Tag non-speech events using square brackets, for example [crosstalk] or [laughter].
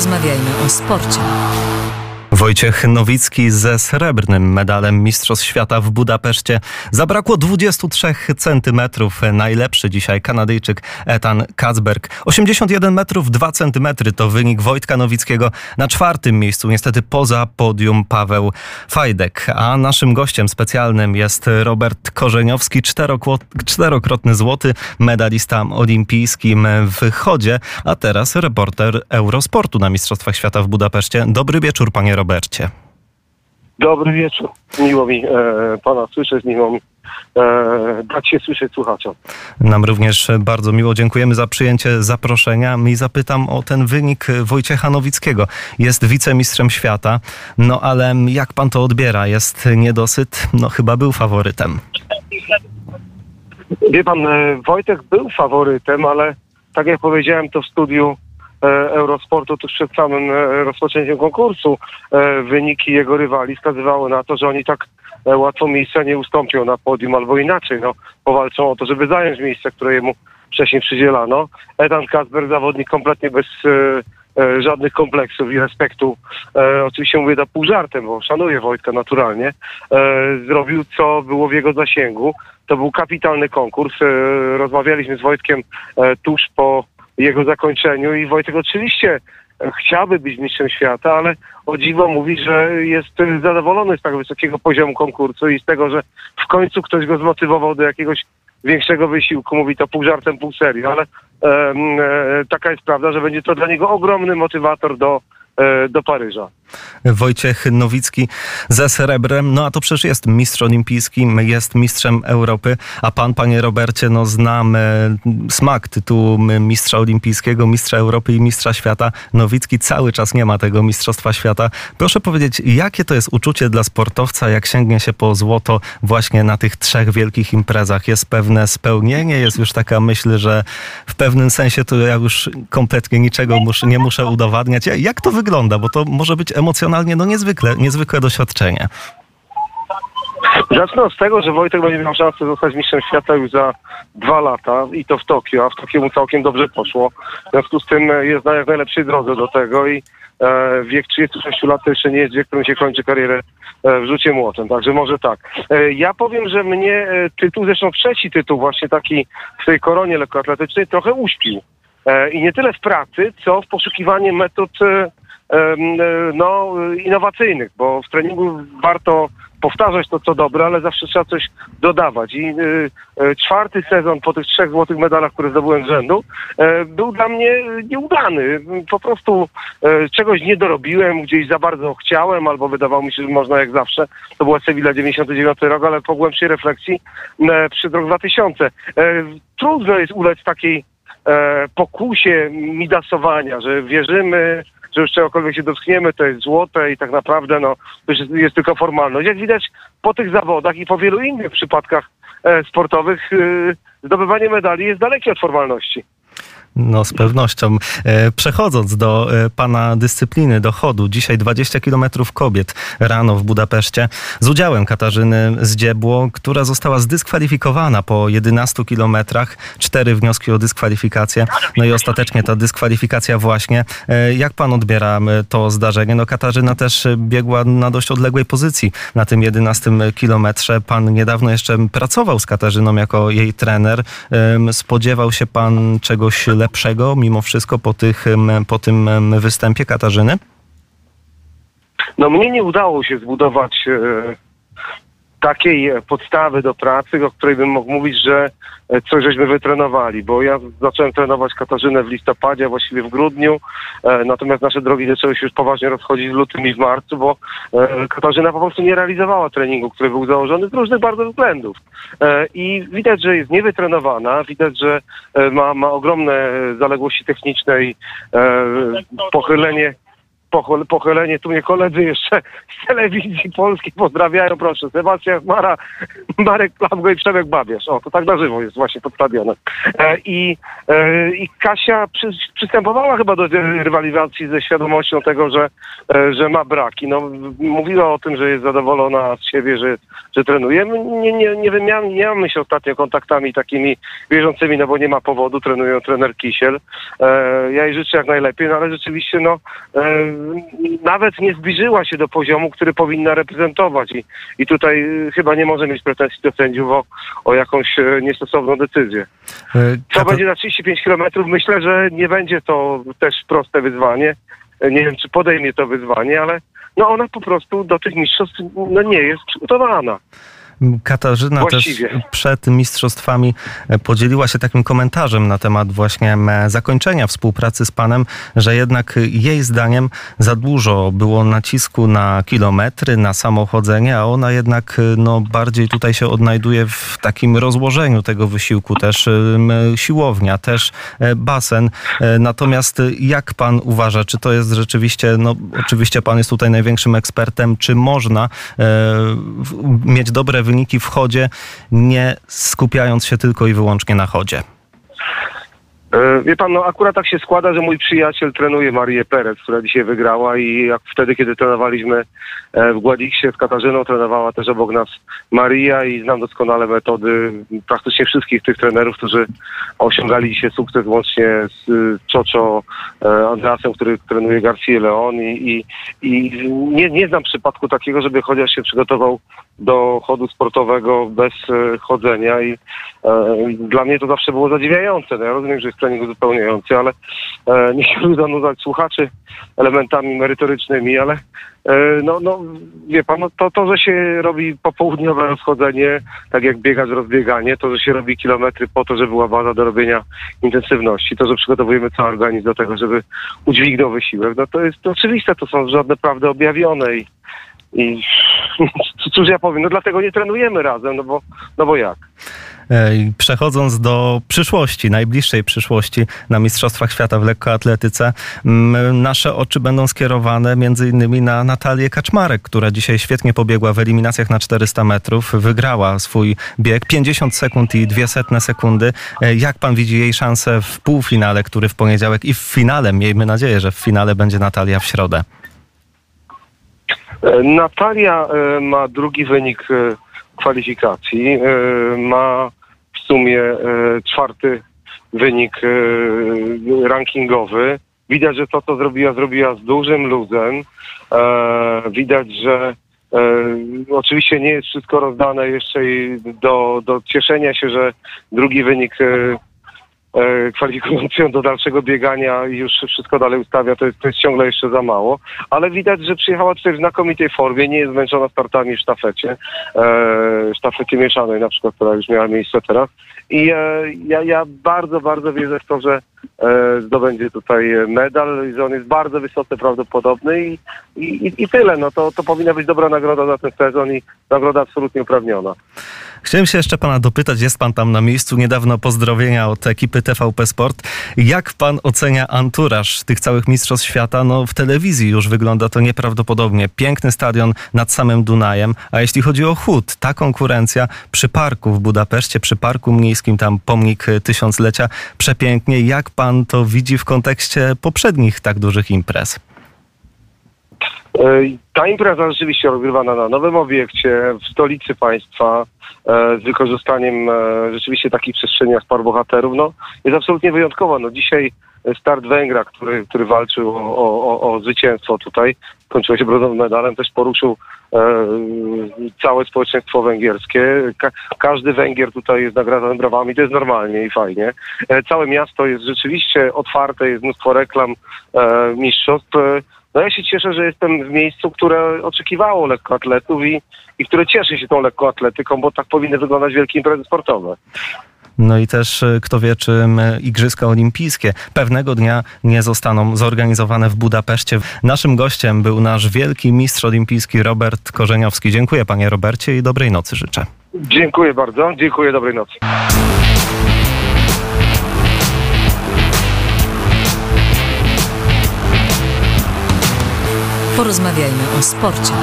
Porozmawiajmy o sporcie. Wojciech Nowicki ze srebrnym medalem Mistrzostw Świata w Budapeszcie. Zabrakło 23 centymetrów. Najlepszy dzisiaj Kanadyjczyk Ethan Kacberg. 81 metrów 2 centymetry to wynik Wojtka Nowickiego. Na czwartym miejscu niestety poza podium Paweł Fajdek. A naszym gościem specjalnym jest Robert Korzeniowski, czterokrotny złoty medalista olimpijskim w chodzie, a teraz reporter Eurosportu na Mistrzostwach Świata w Budapeszcie. Dobry wieczór, panie Robercie. Dobry wieczór. Miło mi e, pana słyszeć, miło mi e, dać się słyszeć słuchaczom. Nam również bardzo miło dziękujemy za przyjęcie zaproszenia i zapytam o ten wynik Wojciecha Nowickiego. Jest wicemistrzem świata, no ale jak pan to odbiera? Jest niedosyt? No chyba był faworytem. Wie pan, e, Wojtek był faworytem, ale tak jak powiedziałem to w studiu Eurosportu tuż przed samym e, rozpoczęciem konkursu, e, wyniki jego rywali wskazywały na to, że oni tak e, łatwo miejsca nie ustąpią na podium, albo inaczej, no, powalczą o to, żeby zająć miejsce, które jemu wcześniej przydzielano. Ethan Kasper, zawodnik kompletnie bez e, e, żadnych kompleksów i respektu, e, oczywiście mówię to pół żartem, bo szanuję Wojtka naturalnie, e, zrobił co było w jego zasięgu. To był kapitalny konkurs. E, rozmawialiśmy z Wojtkiem e, tuż po jego zakończeniu i Wojtek oczywiście e, chciałby być mistrzem świata, ale o dziwo mówi, że jest zadowolony z tak wysokiego poziomu konkursu i z tego, że w końcu ktoś go zmotywował do jakiegoś większego wysiłku. Mówi to pół żartem, pół serio, ale e, taka jest prawda, że będzie to dla niego ogromny motywator do, e, do Paryża. Wojciech Nowicki ze srebrem, no a to przecież jest mistrz olimpijski, jest mistrzem Europy, a pan, panie Robercie, no znam e, smak tytułu mistrza olimpijskiego, mistrza Europy i mistrza świata. Nowicki cały czas nie ma tego mistrzostwa świata. Proszę powiedzieć, jakie to jest uczucie dla sportowca, jak sięgnie się po złoto właśnie na tych trzech wielkich imprezach? Jest pewne spełnienie, jest już taka myśl, że w pewnym sensie to ja już kompletnie niczego muszę, nie muszę udowadniać. Jak to wygląda? Bo to może być emocjonalnie no niezwykle, niezwykłe doświadczenie. Zacznę od tego, że Wojtek będzie miał szansę zostać mistrzem świata już za dwa lata i to w Tokio, a w Tokio mu całkiem dobrze poszło. W związku z tym e, jest na jak najlepszej drodze do tego i e, wiek 36 lat to jeszcze nie jest wiek, którym się kończy karierę e, w rzucie młotem, także może tak. E, ja powiem, że mnie e, tytuł, zresztą trzeci tytuł właśnie taki w tej koronie lekkoatletycznej trochę uśpił. E, I nie tyle w pracy, co w poszukiwaniu metod no, innowacyjnych, bo w treningu warto powtarzać to, co dobre, ale zawsze trzeba coś dodawać. I y, y, czwarty sezon po tych trzech złotych medalach, które zdobyłem z rzędu, e, był dla mnie nieudany. Po prostu e, czegoś nie dorobiłem, gdzieś za bardzo chciałem, albo wydawało mi się, że można jak zawsze. To była Sevilla 99 rok, ale po głębszej refleksji e, przed rok 2000. E, trudno jest ulec takiej e, pokusie midasowania, że wierzymy, że już czegokolwiek się dotkniemy, to jest złote i tak naprawdę no, to jest, jest tylko formalność. Jak widać po tych zawodach i po wielu innych przypadkach e, sportowych, e, zdobywanie medali jest dalekie od formalności. No z pewnością. E, Przechodząc do e, pana dyscypliny, do chodu, dzisiaj 20 km kobiet rano w Budapeszcie z udziałem Katarzyny Zdziebło, która została zdyskwalifikowana po 11 kilometrach. Cztery wnioski o dyskwalifikację. No i ostatecznie ta dyskwalifikacja właśnie. E, Jak pan odbiera to zdarzenie? No Katarzyna też biegła na dość odległej pozycji na tym 11 kilometrze. Pan niedawno jeszcze pracował z Katarzyną jako jej trener. Spodziewał się pan czegoś lepszego mimo wszystko po, tych, po tym występie Katarzyny? No mnie nie udało się zbudować e, takiej podstawy do pracy, o której bym mógł mówić, że e, coś żeśmy wytrenowali, bo ja zacząłem trenować Katarzynę w listopadzie, a właściwie w grudniu, e, natomiast nasze drogi zaczęły się już poważnie rozchodzić w lutym i w marcu, bo e, Katarzyna po prostu nie realizowała treningu, który był założony z różnych bardzo względów. E, I widać, że jest niewytrenowana, widać, że e, ma, ma ogromne zaległości techniczne i e, pochylenie pochylenie. Tu mnie koledzy jeszcze z telewizji polskiej pozdrawiają, proszę. Sebastian Mara, Marek Klamgo i Przemek Babiarz. O, to tak na żywo jest właśnie pod stadionem. E, I, e, i Kasia przy, przystępowała chyba do rywalizacji ze świadomością tego, że, e, że ma braki. No, mówiła o tym, że jest zadowolona z siebie, że, że trenuje. Nie, nie, nie, nie mamy się ostatnio kontaktami takimi bieżącymi, no bo nie ma powodu, trenują trener Kisiel. E, ja jej życzę jak najlepiej, no ale rzeczywiście no e, nawet nie zbliżyła się do poziomu, który powinna reprezentować i, i tutaj e, chyba nie może mieć pretensji do sędziów o, o jakąś e, niestosowną decyzję. E, Co Kata- będzie na 35 km? Myślę, że nie będzie to też proste wyzwanie. Nie wiem, czy podejmie to wyzwanie, ale no ona po prostu do tych mistrzostw no nie jest przygotowana. Katarzyna też Właściwie. przed mistrzostwami podzieliła się takim komentarzem na temat właśnie zakończenia współpracy z panem, że jednak jej zdaniem za dużo było nacisku na kilometry, na samochodzenie, a ona jednak no, bardziej tutaj się odnajduje w takim rozłożeniu tego wysiłku, też siłownia, też e, basen. E, Natomiast jak pan uważa, czy to jest rzeczywiście, no oczywiście pan jest tutaj największym ekspertem, czy można e, mieć dobre wyniki w chodzie, nie skupiając się tylko i wyłącznie na chodzie? E, Wie pan, no akurat tak się składa, że mój przyjaciel trenuje Marię Perez, która dzisiaj wygrała i jak wtedy, kiedy trenowaliśmy e, w Gładiksie z Katarzyną, trenowała też obok nas Maria i znam doskonale metody praktycznie wszystkich tych trenerów, którzy osiągali dzisiaj sukces łącznie z y, Czocho e, Andreasem, który trenuje Garcia Leon i, i, i nie, nie znam przypadku takiego, żeby chociaż się przygotował do chodu sportowego bez e, chodzenia i e, dla mnie to zawsze było zadziwiające. No ja rozumiem, że trening uzupełniający, ale e, nie chciałbym zanudzać słuchaczy elementami merytorycznymi, ale e, no, no wie pan, no, to, to, że się robi popołudniowe rozchodzenie, tak jak biegać rozbieganie, to, że się robi kilometry po to, żeby była baza do robienia intensywności, to, że przygotowujemy cały organizm do tego, żeby udźwignął wysiłek, no to jest to oczywiste, to są żadne prawdy objawione i i [laughs] cóż ja powiem, no dlatego nie trenujemy razem, no bo, no bo jak? E, Przechodząc do przyszłości, najbliższej przyszłości na Mistrzostwach Świata w lekkoatletyce, m, nasze oczy będą skierowane między innymi na Natalię Kaczmarek, która dzisiaj świetnie pobiegła w eliminacjach na 400 metrów, wygrała swój bieg 50 sekund i 200 sekundy. E, Jak pan widzi jej szansę w półfinale, który w poniedziałek i w finale, miejmy nadzieję, że w finale będzie Natalia w środę. E, Natalia ma drugi wynik kwalifikacji. Ma w sumie e, czwarty wynik e, rankingowy. Widać, że to, co zrobiła, zrobiła z dużym luzem. E, Widać, że oczywiście nie jest wszystko rozdane jeszcze i do, do cieszenia się, że drugi wynik e, kwalifikujący ją do dalszego biegania i już wszystko dalej ustawia, to jest, to jest ciągle jeszcze za mało. Ale widać, że przyjechała tutaj w znakomitej formie, nie jest zmęczona startami w sztafecie, e, sztafecie mieszanej na przykład, która już miała miejsce teraz. I e, ja, ja bardzo, bardzo wierzę w to, że e, zdobędzie tutaj medal i że on jest bardzo wysoce prawdopodobny i, i, i tyle. No to, to powinna być dobra nagroda za ten sezon i nagroda absolutnie uprawniona. Chciałem się jeszcze pana dopytać, jest pan tam na miejscu, niedawno pozdrowienia od ekipy TVP Sport. Jak pan ocenia anturaż tych całych mistrzostw świata? No w telewizji już wygląda to nieprawdopodobnie. Piękny stadion nad samym Dunajem, a jeśli chodzi o chód, ta konkurencja przy parku w Budapeszcie, przy parku miejskim, tam pomnik tysiąclecia, przepięknie. Jak pan to widzi w kontekście poprzednich tak dużych imprez? E, Ta impreza rzeczywiście rozgrywana na nowym obiekcie w stolicy państwa e, z wykorzystaniem e, rzeczywiście takich przestrzeni jak Par Bohaterów, no jest absolutnie wyjątkowa. No dzisiaj start Węgra, który, który walczył o, o, o, zwycięstwo tutaj, kończyło się brązowym medalem, też poruszył e, całe społeczeństwo węgierskie. Ka- każdy Węgier tutaj jest nagradzany brawami, to jest normalnie i fajnie. E, całe miasto jest rzeczywiście otwarte, jest mnóstwo reklam e, mistrzostw. E, no ja się cieszę, że jestem w miejscu, które oczekiwało lekkoatletów i, i które cieszy się tą lekkoatletyką, bo tak powinny wyglądać wielkie imprezy sportowe. No i też y, kto wie, czy m, Igrzyska Olimpijskie pewnego dnia nie zostaną zorganizowane w Budapeszcie. Naszym gościem był nasz wielki mistrz olimpijski Robert Korzeniowski. Dziękuję panie Robercie i dobrej nocy życzę. Dziękuję bardzo, dziękuję, dobrej nocy. Porozmawiajmy o sporcie.